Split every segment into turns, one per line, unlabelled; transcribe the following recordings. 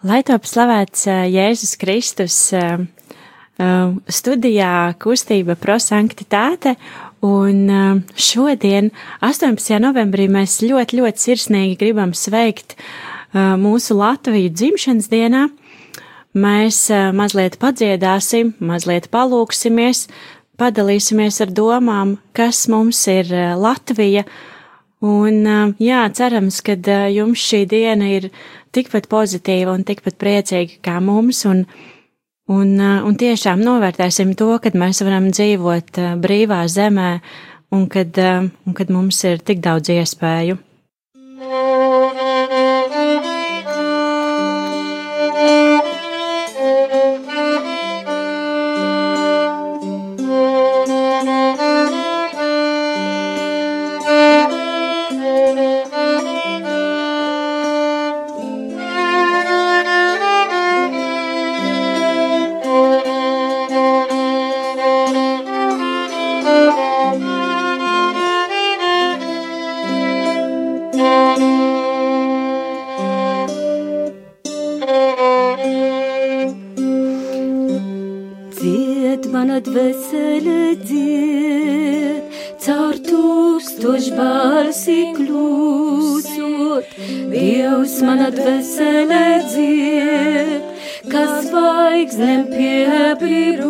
Lai top slavēts Jēzus Kristus studijā kustība prosanktitāte, un šodien, 18. novembrī, mēs ļoti, ļoti sirsnīgi gribam sveikt mūsu Latviju dzimšanas dienā. Mēs mazliet padziedāsim, mazliet palūksimies, padalīsimies ar domām, kas mums ir Latvija, un jā, cerams, ka jums šī diena ir tikpat pozitīva un tikpat priecīga kā mums, un, un, un tiešām novērtēsim to, kad mēs varam dzīvot brīvā zemē un kad, un kad mums ir tik daudz iespēju.
manat veselīdīt, caur tūkstoš balsi klusot, Dievs manat veselīdīt, kas vaigznem piebrīrusi,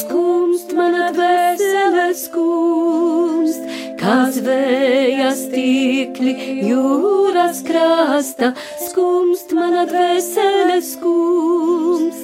skumst manat veselīdīt, skumst, kas vējas tikli jūras krasta, skumst manat veselīdīt, skumst.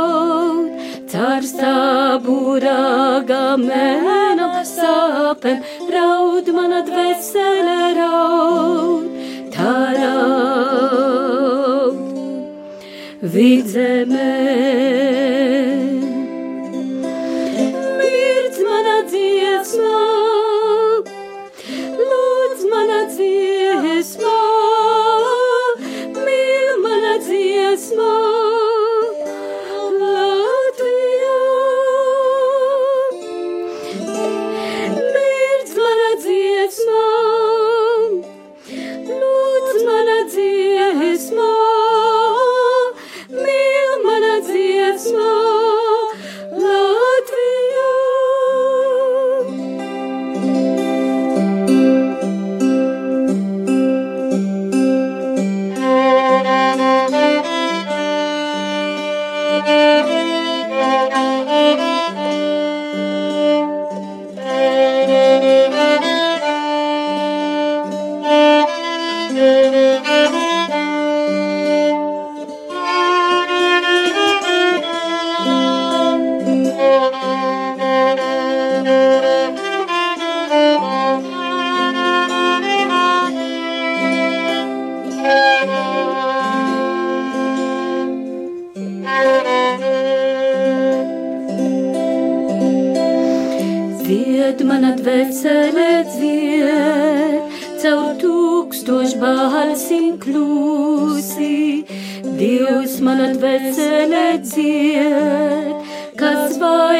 caur stabura gamēna sāpēm, raud mana dvēsele raud, tā raud vidzemē.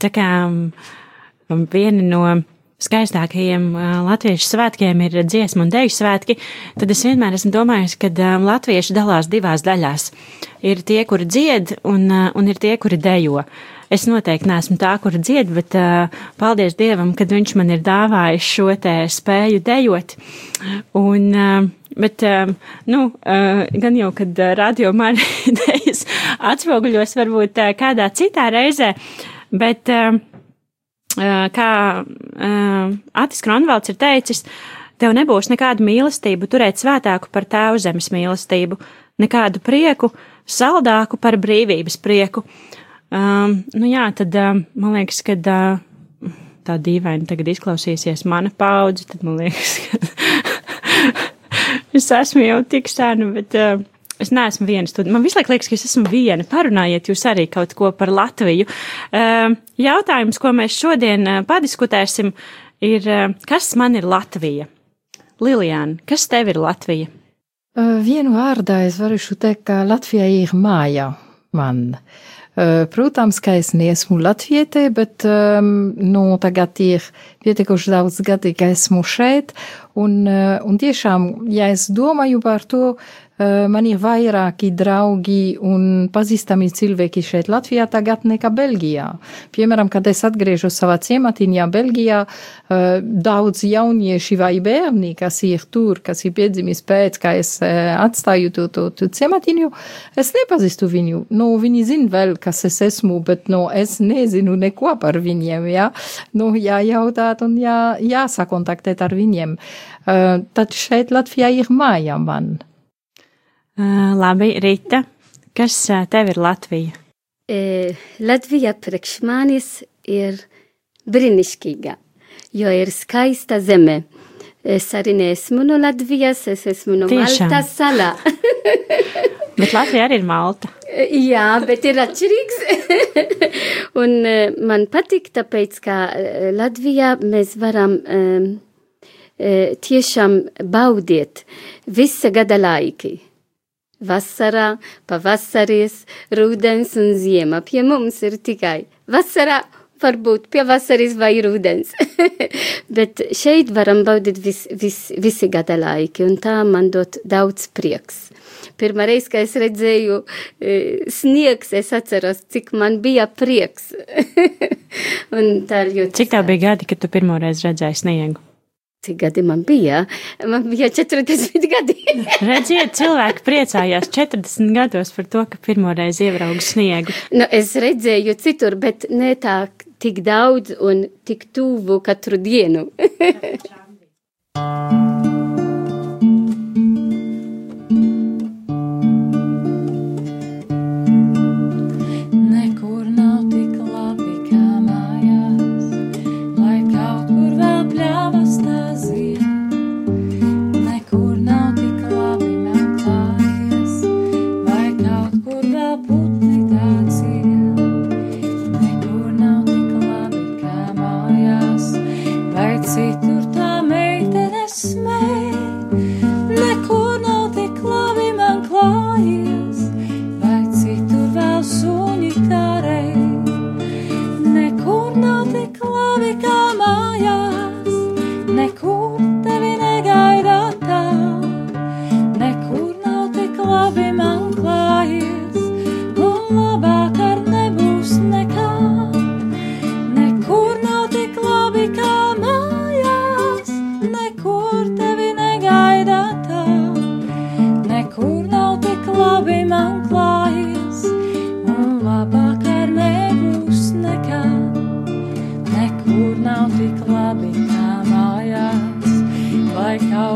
tā kā viena no skaistākajiem latviešu svētkiem ir dziesmu un deju svētki, tad es vienmēr esmu domājis, ka latvieši dalās divās daļās. Ir tie, kuri dzied, un, un ir tie, kuri dejo. Es noteikti neesmu tā, kur dzied, bet uh, paldies Dievam, kad viņš man ir dāvājis šo te spēju dejot. Un, uh, bet, uh, nu, uh, gan jau, kad uh, radio man idejas atspoguļos varbūt uh, kādā citā reizē, uh, uh, kā uh, Atis Kronvalds ir teicis, tev nebūs nekādu mīlestību turēt svētāku par tēvu zemes mīlestību, nekādu prieku saldāku par brīvības prieku. Um, nu jā, tad um, man liekas, ka uh, tā dīvaini tagad izklausīsies mana paudze, tad man liekas, ka es esmu jau tik sena, bet uh, es neesmu viena studija. Man visu laiku liekas, ka es esmu viena. Parunājiet jūs arī kaut ko par Latviju. Uh, jautājums, ko mēs šodien uh, padiskutēsim, ir, uh, kas man ir Latvija? Lilijāna, kas tev ir Latvija?
Uh, vienu vārdā es varēšu teikt, ka Latvija ir māja man. Eh, protams, ka es neesmu latvietē, bet um, nu, tagad ir pietiekoši daudz gadi, ka esmu šeit. Un, un tiešām, ja es domāju par to, Eh, man ir vairāki draugi un pazīstami cilvēki šeit Latvijā tagad nekā Belgijā. Piemēram, kad es atgriežos savā ciematiņā Belgijā, daudz jaunieši vai bērni, kas ir tur, kas ir piedzimis pēc, kā es atstāju to, to, to ciematiņu, es nepazīstu viņu. Nu, viņi zina vēl, kas es esmu, bet, nu, es nezinu neko par viņiem, jā. Nu, jājautāt un jā, jāsakontaktēt ar viņiem. Tad šeit Latvijā ir māja man.
Uh, labi, Rita, kas uh, tev ir Latvija?
E, Latvija priekš manis ir brīnišķīga, jo ir skaista zeme. Es arī neesmu no Latvijas, es esmu no Tiešām. Maltas salā.
bet Latvija arī ir Malta.
Jā, bet ir atšķirīgs. Un man patīk, tāpēc, ka Latvijā mēs varam um, tiešām baudiet visa gada laiki. Vasarā, pavasaris, rudens un ziema. Pie mums ir tikai vasarā, varbūt pie vasaras vai rudens. Bet šeit varam baudīt vis, vis, visi gada laiki, un tā man dot daudz prieks. Pirmā reize, kad es redzēju e, sniegs, es atceros, cik man bija prieks.
cik tā bija gadi, kad tu pirmo reizi redzēji sniegu?
Cik gadi man bija? Man bija 40 gadi.
Redziet, cilvēki priecājās 40 gados par to, ka pirmoreiz ierauga sniegu.
Nu, es redzēju citur, bet ne tā tik daudz un tik tuvu katru dienu.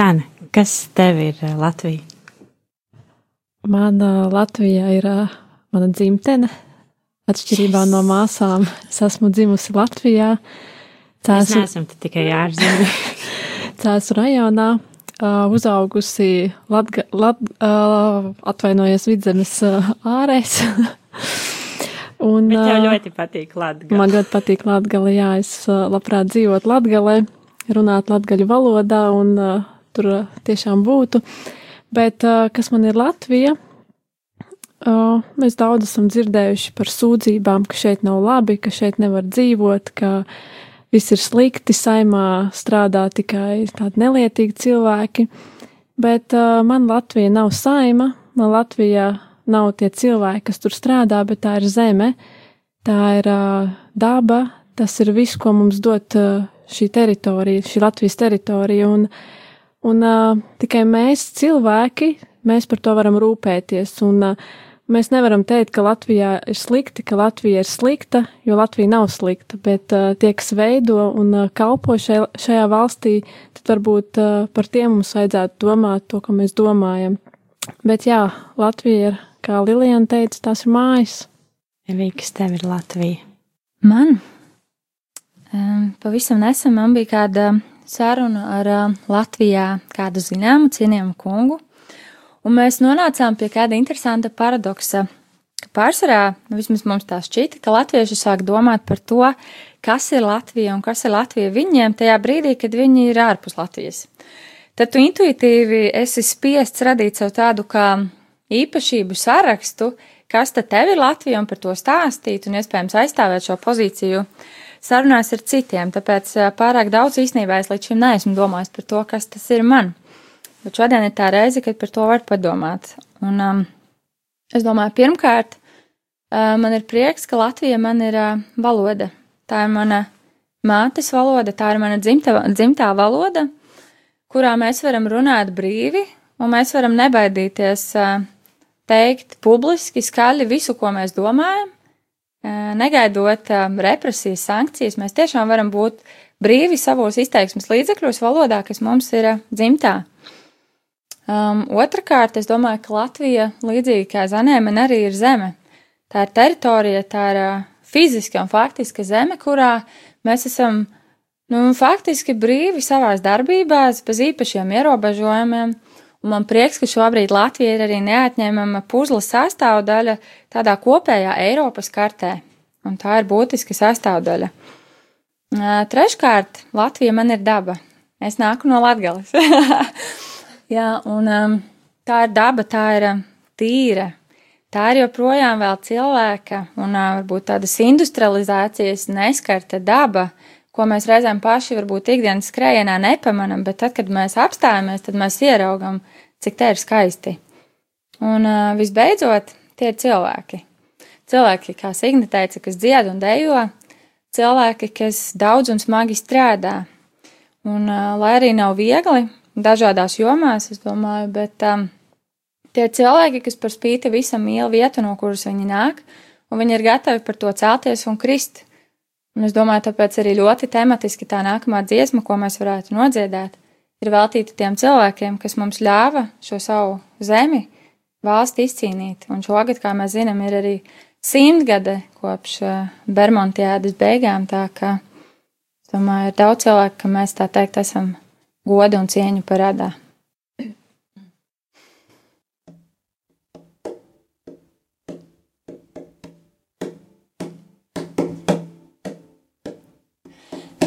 Zana, kas tev ir Latvija?
Mana Latvija ir uh, mana dzimtene. Atšķirībā no māsām, es esmu dzimusi Latvijā.
Mēs neesam tikai ārzemē.
Cēzu rajonā, uh, uzaugusi Latga, Lat, uh, atvainojies vidzemes uh, ārēs.
Un, Bet tev ļoti patīk Latgale.
Man ļoti patīk Latgale, jā, es labprāt dzīvot Latgalē, runāt latgaļu valodā un uh, tur uh, tiešām būtu. Bet uh, kas man ir Latvija? Uh, mēs daudz esam dzirdējuši par sūdzībām, ka šeit nav labi, ka šeit nevar dzīvot, ka viss ir slikti, saimā strādā tikai tādi nelietīgi cilvēki. Bet uh, man Latvija nav saima, man Latvija nav tie cilvēki, kas tur strādā, bet tā ir zeme, tā ir uh, daba, tas ir viss, ko mums dod uh, šī teritorija, šī Latvijas teritorija. Un, un uh, tikai mēs, cilvēki, mēs par to varam rūpēties. Un, uh, mēs nevaram teikt, ka Latvijā ir slikti, ka Latvija ir slikta, jo Latvija nav slikta, bet uh, tie, kas veido un uh, kalpo šai, šajā valstī, tad varbūt uh, par tiem mums vajadzētu domāt to, ko mēs domājam. Bet jā, Latvija ir kā Lilijana teica, tās ir mājas.
Evī, kas tev ir Latvija?
Man? Um, pavisam nesen man bija kāda saruna ar uh, Latvijā kādu zināmu cienījumu kungu, un mēs nonācām pie kāda interesanta paradoksa, pārsvarā, nu, vismaz mums tā šķita, ka latvieši sāk domāt par to, kas ir Latvija un kas ir Latvija viņiem tajā brīdī, kad viņi ir ārpus Latvijas. Tad tu intuitīvi esi spiests radīt sev tādu kā īpašību sarakstu, kas tad tev ir Latvija un par to stāstīt un iespējams aizstāvēt šo pozīciju sarunās ar citiem. Tāpēc pārāk daudz īstenībā es līdz šim neesmu domājis par to, kas tas ir man. Bet šodien ir tā reize, kad par to var padomāt. Un um, es domāju, pirmkārt, uh, man ir prieks, ka Latvija man ir uh, valoda. Tā ir mana mātes valoda, tā ir mana dzimta, dzimtā valoda, kurā mēs varam runāt brīvi, un mēs varam nebaidīties uh, teikt publiski, skaļi visu, ko mēs domājam, negaidot represijas, sankcijas. Mēs tiešām varam būt brīvi savos izteiksmes līdzekļos, valodā, kas mums ir dzimtā. Um, Otrakārt, es domāju, ka Latvija, līdzīgi kā Zanēma, arī ir zeme. Tā ir teritorija, tā ir uh, fiziska un faktiska zeme, kurā mēs esam nu, faktiski brīvi savās darbībās, bez īpašiem ierobežojumiem. Un man prieks, ka šobrīd Latvija ir arī neatņemama puzles sastāvdaļa tādā kopējā Eiropas kartē, un tā ir būtiska sastāvdaļa. Treškārt, Latvija man ir daba. Es nāku no Latgales. Jā, un tā ir daba, tā ir tīra. Tā ir joprojām vēl cilvēka un varbūt tādas industrializācijas neskarta daba, ko mēs reizēm paši varbūt ikdienas skrējienā nepamanam, bet tad, kad mēs apstājamies, tad mēs ieraugam, cik te ir skaisti. Un uh, visbeidzot, tie ir cilvēki. Cilvēki, kā Signe teica, kas dzied un dejo, cilvēki, kas daudz un smagi strādā. Un, uh, lai arī nav viegli dažādās jomās, es domāju, bet um, tie ir cilvēki, kas par spīti visam mīl vietu, no kuras viņi nāk, un viņi ir gatavi par to celties un krist. Un es domāju, tāpēc arī ļoti tematiski tā nākamā dziesma, ko mēs varētu nodziedāt, ir veltīta tiem cilvēkiem, kas mums ļāva šo savu zemi, valsti izcīnīt. Un šogad, kā mēs zinām, ir arī simtgade kopš eh, Bermontiādas beigām, tā ka, domāju, ir daudz cilvēku, ka mēs tā teikt esam godu un cieņu parādā.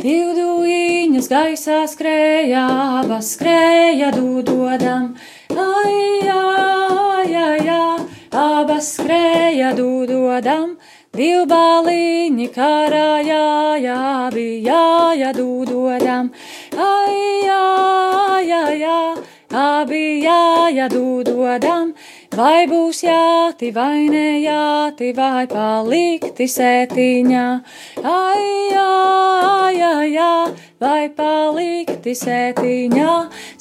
Divduīņas gaisā skrēja, abas skrēja dūdodam, ai, ai, ai, ai, abas skrēja dūdodam, divbāliņi karājā, jā, bija jāja dūdodam, ai, ai, ai, ai, abi jāja dūdodam, Vai būs jāti vai nejāti, vai palikti sētiņā, ai, ai, ai, ai, vai palikti sētiņā,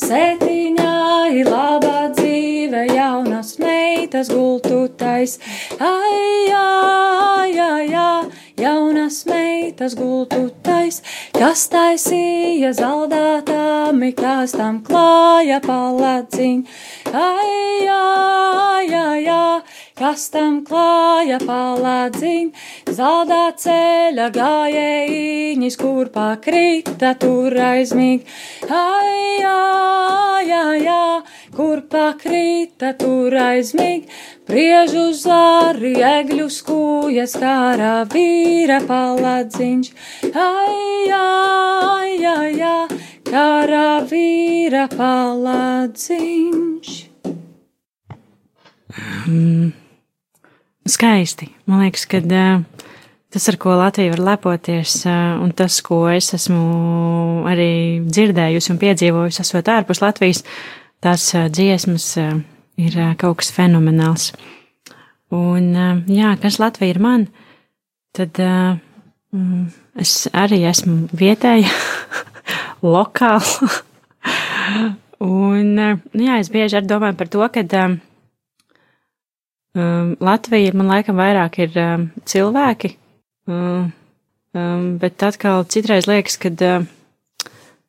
sētiņā ir laba dzīve, jaunas meitas gultutais, ai, ai, ai, ai,
jaunas meitas gultu tais, kas taisīja zaldātām, kas tam klāja paladziņ. Ai, ai, ai, ai, kas tam klāja paladziņ, zeldā ceļa gājējiņas, kur pakrita tur aizmīgi. Ai, ai, ai, ai, kur pakrita tur aizmīgi, priež uz zari egļu skūjas, kārā vīra paladziņš. Ai, ai, ai, ai, kārā vīra paladziņš.
Mm skaisti. Man liekas, ka tas, ar ko Latvija var lepoties, un tas, ko es esmu arī dzirdējusi un piedzīvojusi, esot ārpus Latvijas, tās dziesmas ir kaut kas fenomenāls. Un, jā, kas Latvija ir man, tad mm, es arī esmu vietēja, lokāla. un, uh, jā, es bieži arī domāju par to, ka. Um, Latvija man laikam vairāk ir um, cilvēki, um, um, bet atkal citreiz liekas, ka um,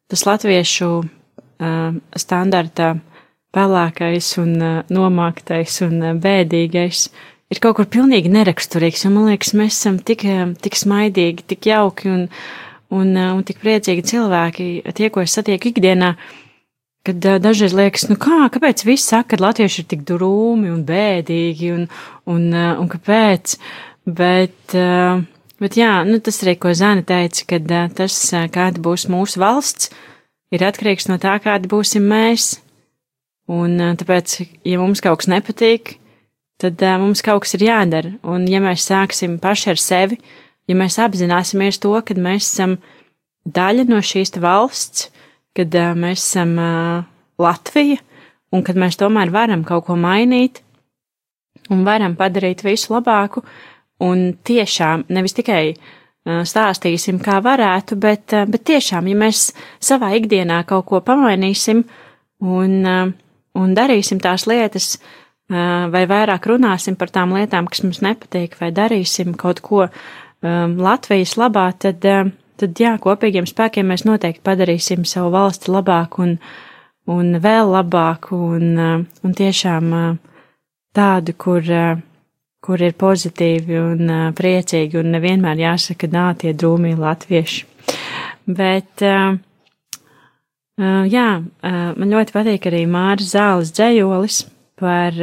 tas latviešu um, standarta pelēkais un uh, nomāktais un uh, bēdīgais ir kaut kur pilnīgi neraksturīgs, jo man liekas, mēs esam tik, um, tik smaidīgi, tik jauki un, un, uh, un tik priecīgi cilvēki, tie, ko es satieku ikdienā. Uh, Kad uh, dažreiz liekas, nu kā, kāpēc viss saka, ka latvieši ir tik drūmi un bēdīgi un, un, uh, un kāpēc, bet, uh, bet jā, nu tas arī, ko Zana teica, kad uh, tas, uh, kāda būs mūsu valsts, ir atkarīgs no tā, kādi būsim mēs. Un uh, tāpēc, ja mums kaut kas nepatīk, tad uh, mums kaut kas ir jādara. Un ja mēs sāksim paši ar sevi, ja mēs apzināsimies to, ka mēs esam daļa no šīs valsts, kad uh, mēs esam uh, Latvija un kad mēs tomēr varam kaut ko mainīt un varam padarīt visu labāku. Un tiešām nevis tikai stāstīsim, kā varētu, bet, bet tiešām, ja mēs savā ikdienā kaut ko pamainīsim un, un darīsim tās lietas, vai vairāk runāsim par tām lietām, kas mums nepatīk, vai darīsim kaut ko Latvijas labā, tad, tad jā, kopīgiem spēkiem mēs noteikti padarīsim savu valsti labāku un, un vēl labāku un, uh, un tiešām uh, tādu, kur, uh, kur ir pozitīvi un priecīgi un nevienmēr jāsaka, nā, tie drūmī latvieši. Bet, jā, man ļoti patīk arī Māra Zāles dzējolis par,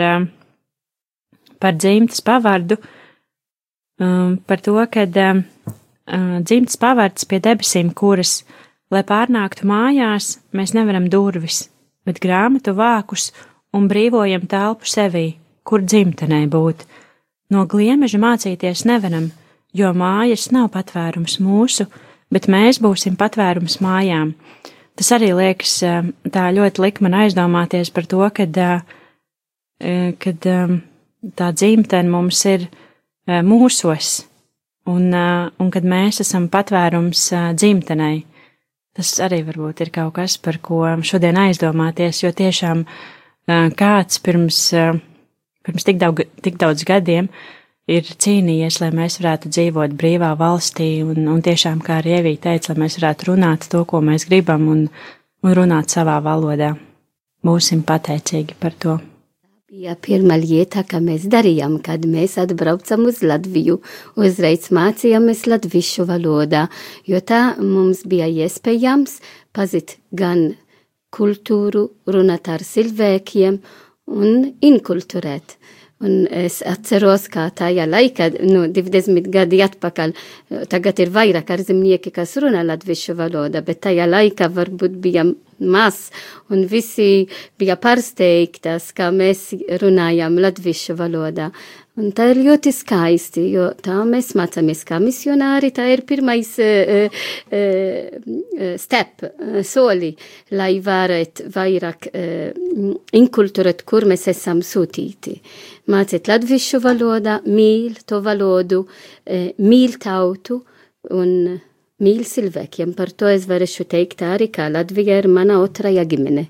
par dzimtas pavardu, par to, kad dzimts pavārds pie debesīm, kuras, lai pārnāktu mājās, mēs nevaram durvis, bet grāmatu vākus un brīvojam telpu sevī, kur dzimtenē būt. No gliemeža mācīties nevaram, jo mājas nav patvērums mūsu, bet mēs būsim patvērums mājām. Tas arī liekas tā ļoti lik man aizdomāties par to, kad, kad tā dzimtene mums ir mūsos, un, un kad mēs esam patvērums dzimtenei. Tas arī varbūt ir kaut kas, par ko šodien aizdomāties, jo tiešām kāds pirms, pirms tik, daudz, tik daudz gadiem ir cīnījies, lai mēs varētu dzīvot brīvā valstī, un, un tiešām, kā arī Ievī teica, lai mēs varētu runāt to, ko mēs gribam, un, un runāt savā valodā. Būsim pateicīgi par to
bija pirmā lieta, ko mēs darījām, kad mēs atbraucam uz Latviju. Uzreiz mācījāmies latviešu valodā, jo tā mums bija iespējams pazīt gan kultūru, runāt ar cilvēkiem un inkulturēt. Un es atceros, kā tajā laikā, nu, 20 gadi atpakaļ, tagad ir vairāk ārzemnieki, kas runā latviešu valodā, bet tajā laikā varbūt bija maz, un visi bija pārsteigtas, kā mēs runājam latviešu valodā. Un tā ir ļoti skaisti, jo tā mēs mācāmies kā misionāri, tā ir pirmais uh, uh, step, uh, soli, lai varētu vairāk uh, inkulturēt, kur mēs esam sūtīti. Mācīt latviešu valodā, mīl to valodu, uh, mīl tautu un mīl cilvēkiem. Par to es varēšu teikt arī, kā Latvija ir mana otrajā ģimene.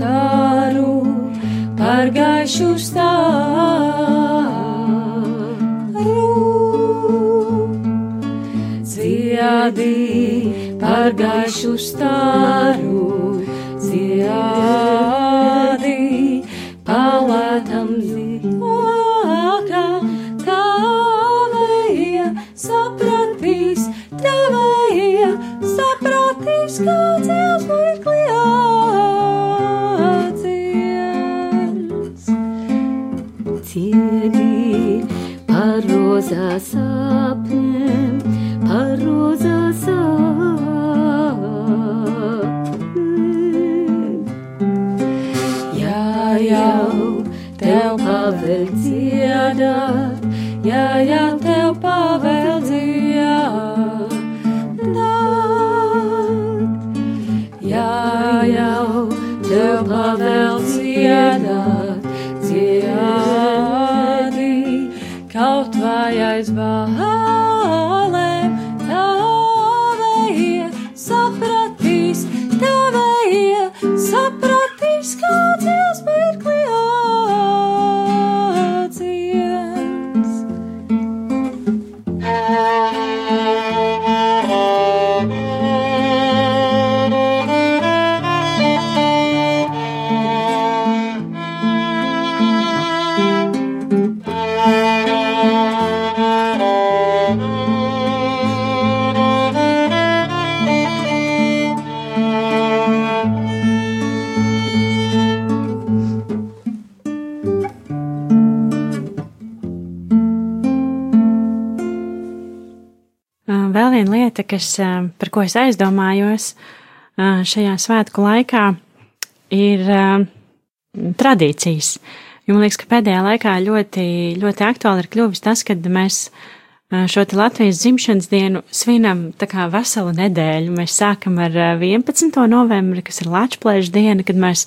Staru, par gaišu staru. Dziedi par gaišu staru, par rozā sapnēm, par rozā sapnēm. Jā, jau tev pavēl dziedāt, jā, jā, tev pavēl dziedāt. Jā, jau tev pavēl dziedāt,
lieta, kas, par ko es aizdomājos šajā svētku laikā, ir tradīcijas. Jo man liekas, ka pēdējā laikā ļoti, ļoti aktuāli ir kļuvis tas, kad mēs šo Latvijas dzimšanas dienu svinam tā kā veselu nedēļu. Mēs sākam ar uh, 11. novembri, kas ir Lačplēža diena, kad mēs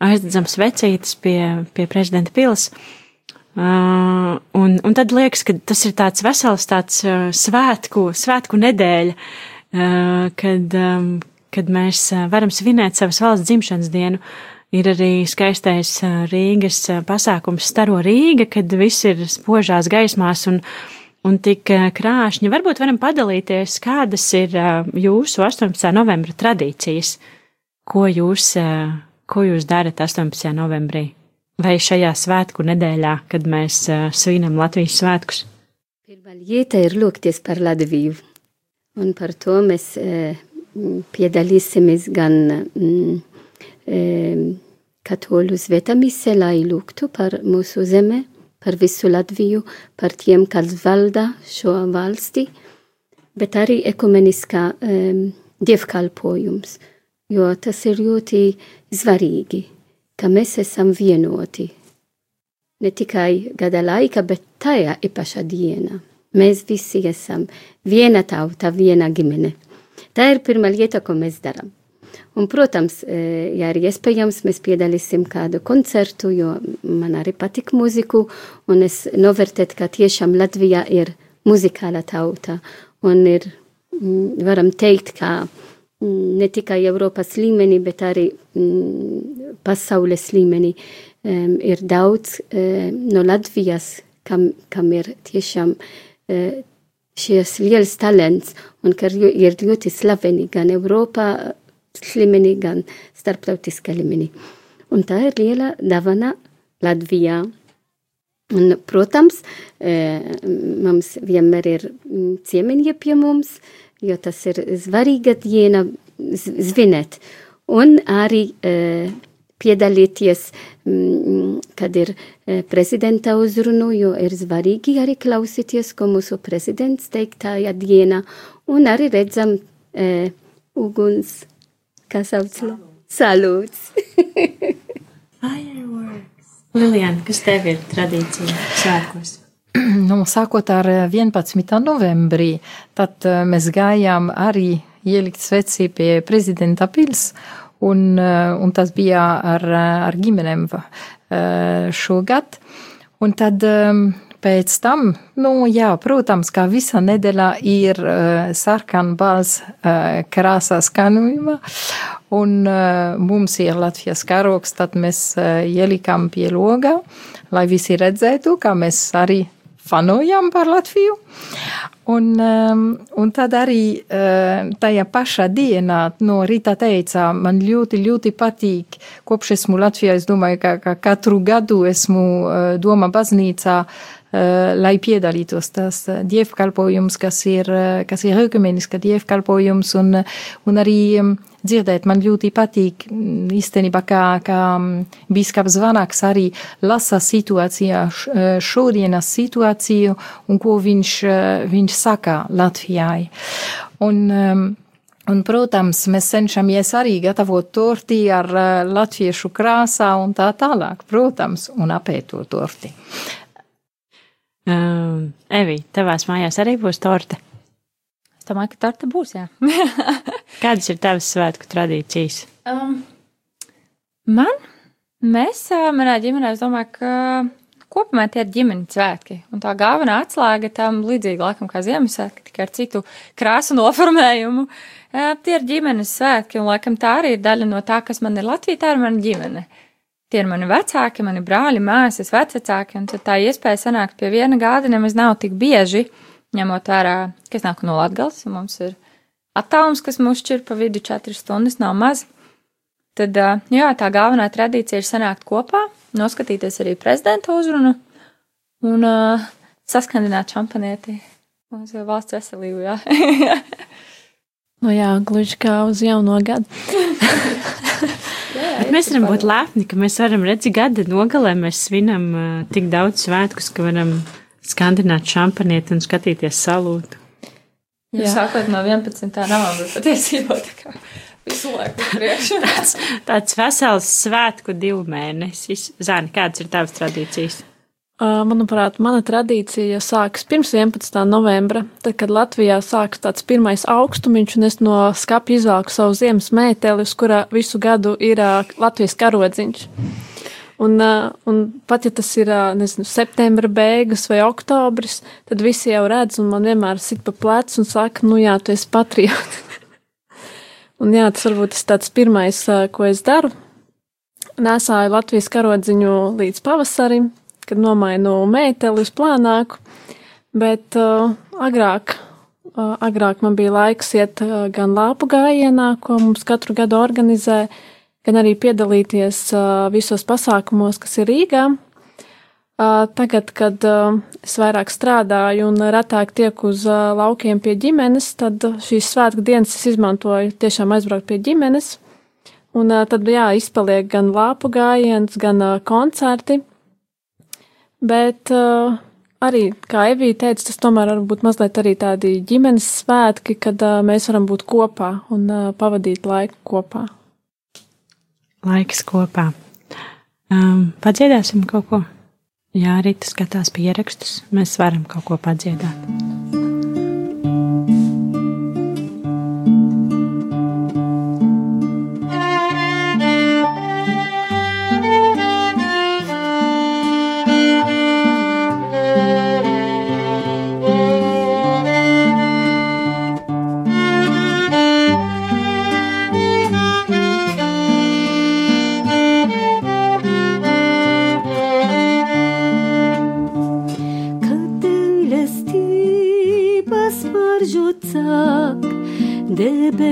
aizdedzam svecītes pie, pie prezidenta pils. Uh, un, un tad liekas, ka tas ir tāds vesels tāds uh, svētku, svētku nedēļa, uh, kad, um, kad mēs uh, varam svinēt savas valsts dzimšanas dienu. Ir arī skaistais uh, Rīgas uh, pasākums Staro Rīga, kad viss ir spožās gaismās un, un tik krāšņi. Varbūt varam padalīties, kādas ir jūsu 18. novembra tradīcijas, ko jūs, ko jūs darat 18. novembrī vai šajā svētku nedēļā, kad mēs svinam Latvijas svētkus.
Pirmā lieta ir lūgties par Latviju. Un par to mēs piedalīsimies gan mm, katoļu svētamisē, lai lūgtu par mūsu zeme, par visu Latviju, par tiem, kas valda šo valsti, bet arī ekumeniskā dievkalpojums, jo tas ir ļoti svarīgi ka mēs esam vienoti. Ne tikai gada laika, bet tajā īpašā dienā. Mēs visi esam viena tauta, viena ģimene. Tā ir pirmā lieta, ko mēs darām. Un, protams, ja ir iespējams, mēs piedalīsim kādu koncertu, jo man arī patīk mūziku, un es novērtēju, ka tiešām Latvija ir muzikāla tauta, un ir, varam teikt, ka ne tikai Eiropas līmenī, bet arī mm, pasaules līmenī um, ir daudz um, no Latvijas, kam, kam ir tiešām uh, šis liels talants un ka ir ļoti slaveni gan Eiropā līmenī, gan starptautiskā līmenī. Un tā ir liela dāvana Latvijā. Un, protams, mums vienmēr ir ciemiņi pie mums, jo tas ir svarīga diena zvinēt. Un arī piedalīties, kad ir prezidenta uzrunu, jo ir svarīgi arī klausīties, ko mūsu prezidents teiktāja diena, un arī redzam e, uguns, kā sauc, salūts.
Lilijana, kas tev ir tradīcija svētkos?
Nu, sākot ar 11. novembrī, tad mēs gājām arī ielikt sveci pie prezidenta pils, un, un tas bija ar, ar ģimenēm šogad. Un tad pēc tam, nu jā, protams, kā visa nedēļa ir sarkanbalts krāsā skanojuma, un mums ir Latvijas karoks, tad mēs ielikām pie loga, lai visi redzētu, kā mēs arī fanojam par Latviju. Un, um, un tad arī uh, tajā pašā dienā no rīta teica, man ļoti, ļoti patīk, kopš esmu Latvijā, es domāju, ka, ka katru gadu esmu uh, Doma baznīcā, uh, lai piedalītos tas dievkalpojums, kas ir, kas ir ekumeniska dievkalpojums un, un arī um, dzirdēt. Man ļoti patīk mm, īstenībā, kā, kā mm, bīskaps Zvanaks arī lasa situācijā, šodienas situāciju un ko viņš, viņš saka Latvijai. Un, Un, protams, mēs cenšamies arī gatavot torti ar latviešu krāsā un tā tālāk, protams, un apēt to torti.
Um, Evi, tavās mājās arī būs torte?
domāju, ka torta būs, jā.
Kādas ir tavas svētku tradīcijas? Um,
man, mēs, manā ģimenē, es domāju, ka kopumā tie ir ģimenes svētki. Un tā galvenā atslēga tam līdzīgi laikam kā Ziemassvētki, tikai ar citu krāsu noformējumu. Tie ir ģimenes svētki, un laikam tā arī ir daļa no tā, kas man ir Latvija, tā ir mana ģimene. Tie ir mani vecāki, mani brāļi, māsas, vecāki, un tā iespēja sanākt pie viena gāda nemaz nav tik bieži. Ņemot vērā, ka es nāku no Latgales, un mums ir attālums, kas mūs šķir pa vidu četras stundas, nav maz. Tad, jā, tā galvenā tradīcija ir sanākt kopā, noskatīties arī prezidenta uzrunu un uh, saskandināt šampanieti uz valsts veselību, jā.
nu jā, gluži kā uz jauno gadu.
Bet mēs varam būt lepni, ka mēs varam redzēt, gada nogalē mēs svinam uh, tik daudz svētkus, ka varam skandināt šampanieti un skatīties salūtu.
Jā, Jā. sākot no 11. novembra patiesībā tā kā visu laiku priekšā.
tāds, tāds vesels svētku divu mēnesis. Zani, kādas ir tavas tradīcijas?
Manuprāt, mana tradīcija sākas pirms 11. novembra, tad, kad Latvijā sākas tāds pirmais augstumiņš, un es no skapja izvelku savu ziemas mēteli, uz kurā visu gadu ir Latvijas karodziņš. Un, un pat ja tas ir nezinu, septembra beigas vai oktobris, tad visi jau redz, un man vienmēr sit pa plecu un saka, nu jā, tu esi patriots. un jā, tas varbūt tas tāds pirmais, ko es daru. Nesāju Latvijas karodziņu līdz pavasarim, kad nomainu mēteli uz plānāku, bet uh, agrāk, uh, agrāk man bija laiks iet uh, gan lāpu gājienā, ko mums katru gadu organizē, uh, gan arī piedalīties visos pasākumos, kas ir Rīgā. Tagad, kad es vairāk strādāju un retāk tieku uz laukiem pie ģimenes, tad šīs svētku dienas es izmantoju tiešām aizbraukt pie ģimenes. Un tad, jā, izpaliek gan lāpu gājiens, gan koncerti. Bet arī, kā Evija teica, tas tomēr var būt mazliet arī tādi ģimenes svētki, kad mēs varam būt kopā un pavadīt laiku kopā
laiks kopā. Um, padziedāsim kaut ko. Jā, arī tas skatās pierakstus. Mēs varam kaut ko padziedāt.
ražocāk,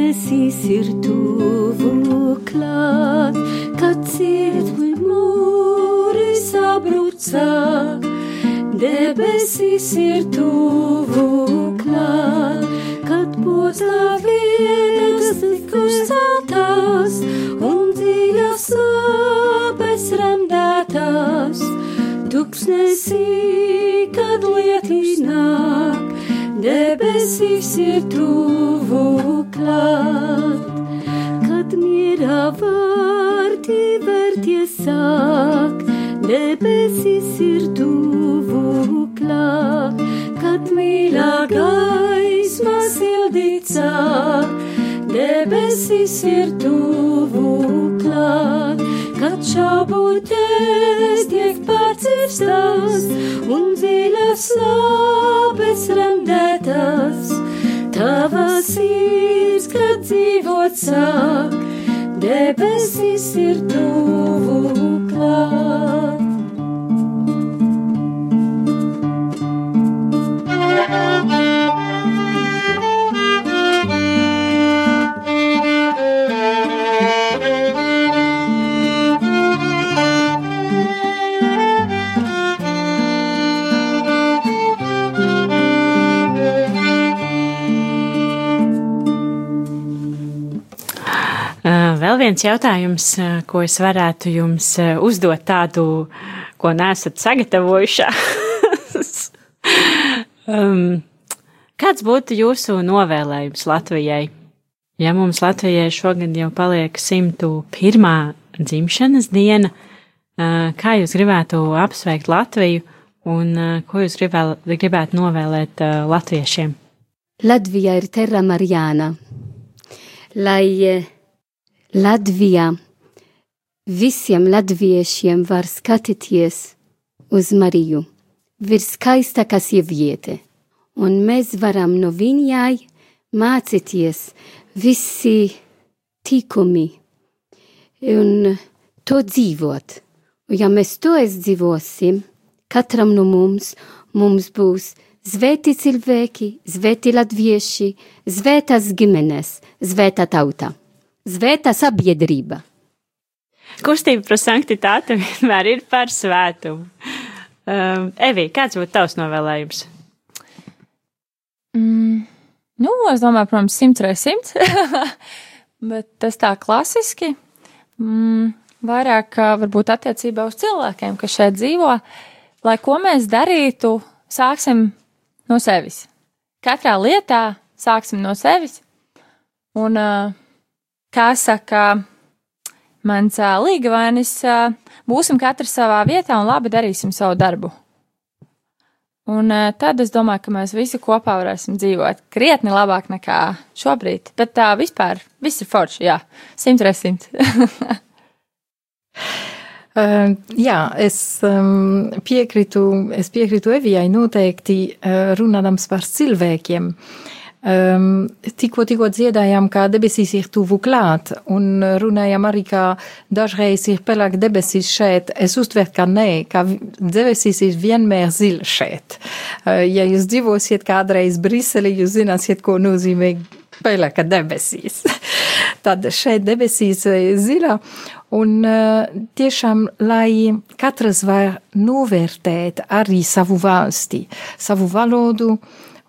debesīs ir tuvu klāt, kad cietvi mūri sabrucāk, debesīs ir tuvu klāt, kad postā vietas tik uzceltās un dziļas sāpes remdētās tuksnesī, kad lietus nāk, debesīs ir tuvu klāt, kad mierā vārti vērties sāk, debesīs ir tuvu klāt, kad mīlā gaisma sildīt sāk, debesīs ir tuvu klāt, kad šaubūties tiek pārcirstas un dziļas sāpes remdētas. Tava sirds, kad dzīvot sāk, debesis ir tuvu klāt.
Vēl viens jautājums, ko es varētu jums uzdot tādu, ko nesat sagatavojuši. um, kāds būtu jūsu novēlējums Latvijai? Ja mums Latvijai šogad jau paliek 101. dzimšanas diena, kā jūs gribētu apsveikt Latviju un ko jūs gribēl, gribētu novēlēt latviešiem?
Latvija ir terra Marijāna. Lai Latvijā. Visiem latviešiem var skatīties uz Mariju, virs skaistākā sieviete, un mēs varam no viņai mācīties visi tikumi un to dzīvot. Un ja mēs to izdzīvosim, katram no mums, mums būs svēti cilvēki, svēti latvieši, svētas ģimenes, svēta tauta, svēta sabiedrība.
Kustība par sanktitāti vienmēr ir par svētumu. Um, Evī, kāds būtu tavs novēlējums?
Mm, nu, es domāju, protams, simts reiz simts. Bet tas tā klasiski. Mm, vairāk varbūt attiecībā uz cilvēkiem, kas šeit dzīvo, lai ko mēs darītu, sāksim no sevis. Katrā lietā sāksim no sevis. Un, kā saka mans līgavainis, būsim katrs savā vietā un labi darīsim savu darbu. Un tad es domāju, ka mēs visi kopā varēsim dzīvot krietni labāk nekā šobrīd. Bet tā vispār viss ir forši, jā, simt reiz simt.
Uh, jā, es um, piekrītu, es piekrītu Evijai noteikti uh, runādams par cilvēkiem. Um, tikko, tikko dziedājām, kā debesīs ir tuvu klāt, un runājām arī, kā dažreiz ir pelēk debesīs šeit. Es uztveru, ka nē, ka debesīs ir vienmēr zila šeit. Uh, ja jūs dzīvosiet kādreiz Briselī, jūs zināsiet, ko nozīmē pelēka debesīs. Tad šeit debesīs zila, Un tiešām, lai katrs var novērtēt arī savu valsti, savu valodu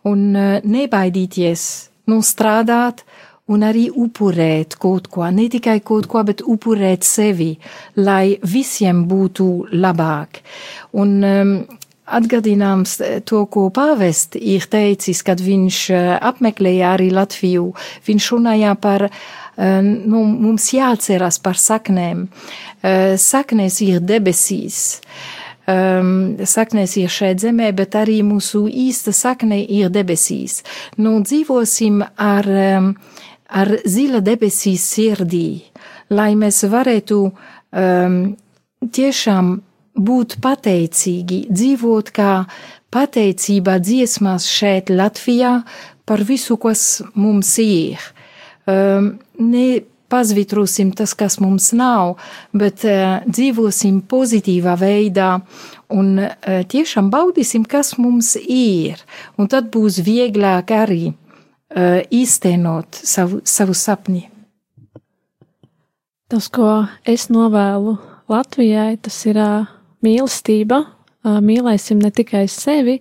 un nebaidīties nostrādāt un arī upurēt kaut ko, ne tikai kaut ko, bet upurēt sevi, lai visiem būtu labāk. Un um, atgadināms to, ko pāvest ir teicis, kad viņš apmeklēja arī Latviju, viņš runāja par nu, mums jāatcerās par saknēm. Saknēs ir debesīs. Um, saknēs ir šeit zemē, bet arī mūsu īsta sakne ir debesīs. Nu, dzīvosim ar, um, ar zila debesīs sirdī, lai mēs varētu um, tiešām būt pateicīgi, dzīvot kā pateicībā dziesmās šeit Latvijā par visu, kas mums ir um, nepazvitrosim tas, kas mums nav, bet uh, dzīvosim pozitīvā veidā un uh, tiešām baudīsim, kas mums ir. Un tad būs vieglāk arī uh, īstenot savu, savu sapni.
Tas, ko es novēlu Latvijai, tas ir uh, mīlestība. Uh, mīlēsim ne tikai sevi,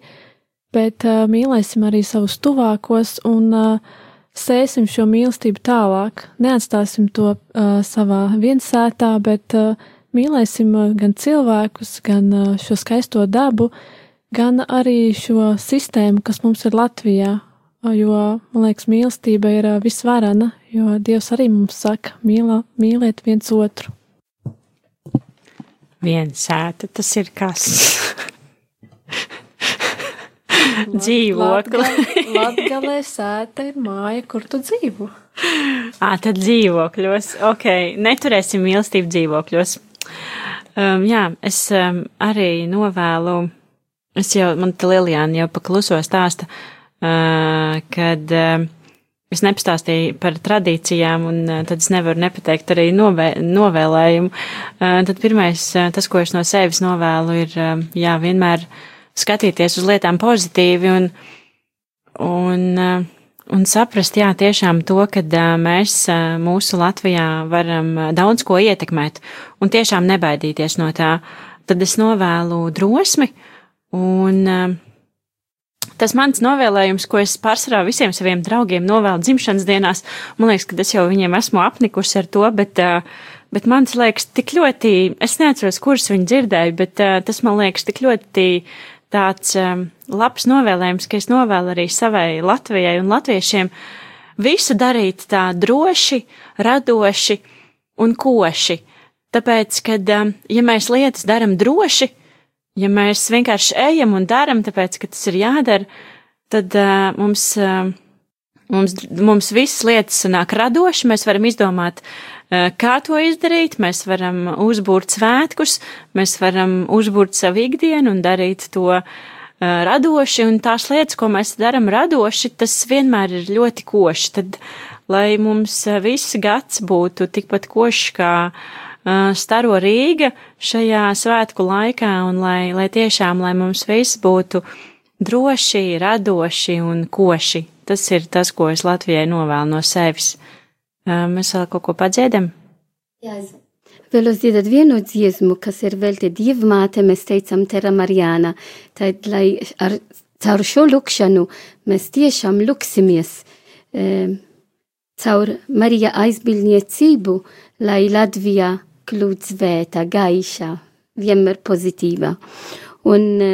bet uh, mīlēsim arī savus tuvākos un uh, sēsim šo mīlestību tālāk. Neatstāsim to uh, savā viensētā, bet uh, mīlēsim gan cilvēkus, gan uh, šo skaisto dabu, gan arī šo sistēmu, kas mums ir Latvijā. Jo, man liekas, mīlestība ir visvarana, jo Dievs arī mums saka, mīlā, mīliet viens otru.
Viens sēta, tas ir kas? Dzīvokli.
Latgalē sēta ir māja, kur tu dzīvo.
Ā, tad dzīvokļos. Ok, neturēsim mīlestību dzīvokļos. Um, jā, es um, arī novēlu, es jau, man te Lilijāna jau pakluso stāsta, uh, kad uh, es nepastāstīju par tradīcijām, un uh, tad es nevaru nepateikt arī novē, novēlējumu. Uh, tad pirmais, uh, tas, ko es no sevis novēlu, ir, uh, jā, vienmēr skatīties uz lietām pozitīvi un, un uh, un saprast, jā, tiešām to, ka mēs mūsu Latvijā varam daudz ko ietekmēt un tiešām nebaidīties no tā, tad es novēlu drosmi un tas mans novēlējums, ko es pārsvarā visiem saviem draugiem novēlu dzimšanas dienās, man liekas, ka es jau viņiem esmu apnikusi ar to, bet, bet man liekas tik ļoti, es neatceros, kurus viņi dzirdēju, bet tas man liekas tik ļoti tāds um, labs novēlējums, ka es novēlu arī savai Latvijai un latviešiem visu darīt tā droši, radoši un koši. Tāpēc, kad, um, ja mēs lietas daram droši, ja mēs vienkārši ejam un daram, tāpēc, ka tas ir jādara, tad uh, mums, uh, mums, mums visas lietas sanāk radoši, mēs varam izdomāt Eh, kā to izdarīt? Mēs varam uzbūrt svētkus, mēs varam uzbūrt savu ikdienu un darīt to uh, radoši, un tās lietas, ko mēs darām radoši, tas vienmēr ir ļoti koši. Tad, lai mums eh, viss gads būtu tikpat košs kā staro Rīga šajā svētku laikā, un lai, lai tiešām, lai mums viss būtu droši, radoši un koši. Tas ir tas, ko es Latvijai novēlu no sevis. Mēs vēl kaut ko padziedam?
Jā, es vēlos dziedāt vienu dziesmu, kas ir veltīta Dievmāte, mēs teicam Tera Marijāna. Tad, lai ar, caur šo lukšanu mēs tiešām luksimies e, caur Marija aizbildniecību, lai Latvija kļūt svēta, gaiša, vienmēr pozitīva. Un e,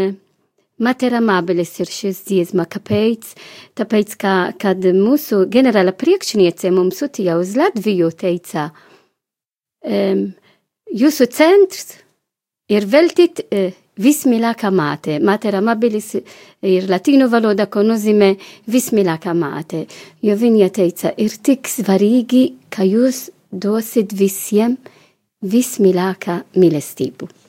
Matera Mābeles ir šis dziesma. Kāpēc? Tāpēc, ka, kad mūsu ģenerāla priekšniece mums sūtīja uz Latviju, teica, um, jūsu centrs ir veltīt uh, vismīļākā māte. Matera Mābeles ir latīnu valoda, ko nozīmē vismīļākā māte. Jo viņa teica, ir tik svarīgi, ka jūs dosit visiem vismīļākā mīlestību.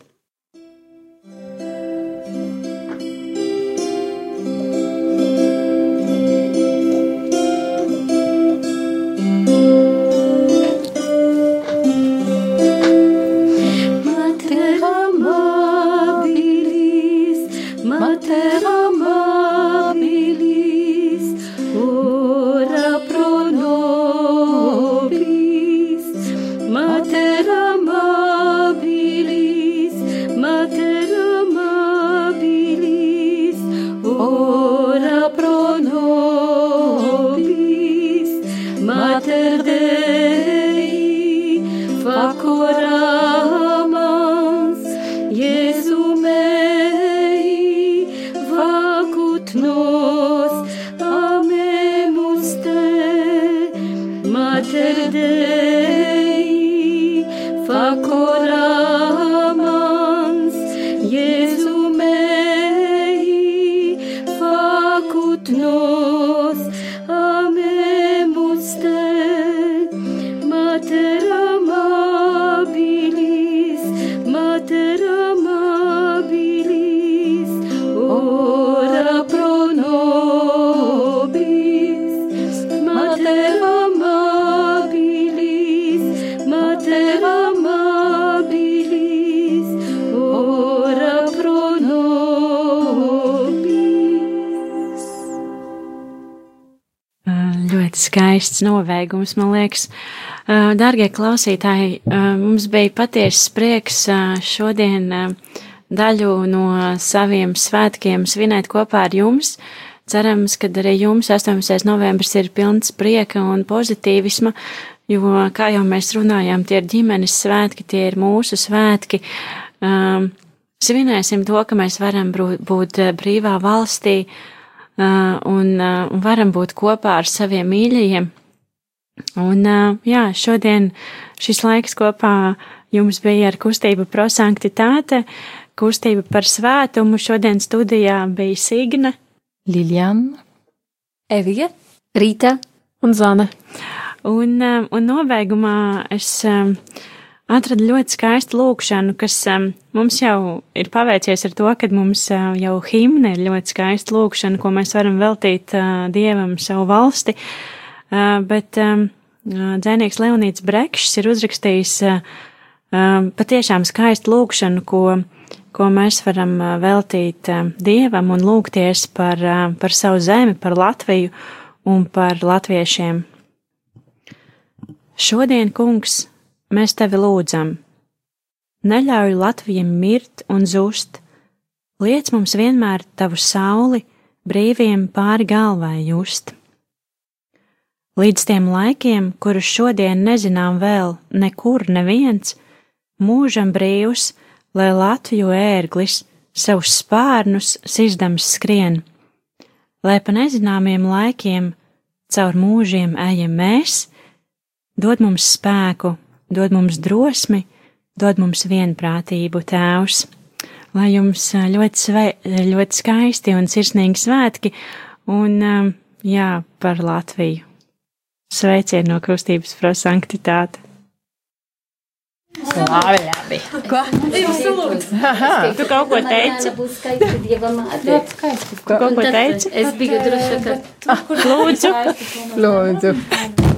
Skaists novēgums, man liekas. Dārgie klausītāji, mums bija patiesas prieks šodien daļu no saviem svētkiem svinēt kopā ar jums. Cerams, ka arī jums 18. novembris ir pilns prieka un pozitīvisma, jo, kā jau mēs runājām, tie ir ģimenes svētki, tie ir mūsu svētki. Um, svinēsim to, ka mēs varam būt brīvā valstī uh, un, un varam būt kopā ar saviem mīļajiem. Un, jā, šodien šis laiks kopā jums bija ar kustību prosanktitāte, kustība par svētumu. Šodien studijā bija Signe.
Liljana,
Evija,
Rīta
un Zane.
Un, un nobeigumā es um, atradu ļoti skaistu lūkšanu, kas um, mums jau ir paveicies ar to, ka mums uh, jau himne ir ļoti skaista lūkšana, ko mēs varam veltīt uh, Dievam savu valsti. Uh, bet dzēnieks Leonīts Brekšs ir uzrakstījis patiešām skaistu lūkšanu, ko ko mēs varam veltīt Dievam un lūgties par, par savu zemi, par Latviju un par latviešiem. Šodien, kungs, mēs tevi lūdzam. Neļauj Latvijam mirt un zust, liec mums vienmēr tavu sauli brīviem pāri galvai just. Līdz tiem laikiem, kurus šodien nezinām vēl nekur neviens, mūžam brīvs, lai Latviju ērglis savus spārnus sizdams skrien, lai pa nezināmiem laikiem caur mūžiem ejam mēs, dod mums spēku, dod mums drosmi, dod mums vienprātību, Tēvs, lai jums ļoti, svei, ļoti skaisti un sirsnīgi svētki, un jā, par Latviju. Sveicienu no krustības prosanktitāte!
Labi, labi.
Ko? Tu kaut ko teici?
Būs skaisti dieva māte.
Tu kaut ko teici?
Es biju droša, ka.
Lūdzu.
Lūdzu.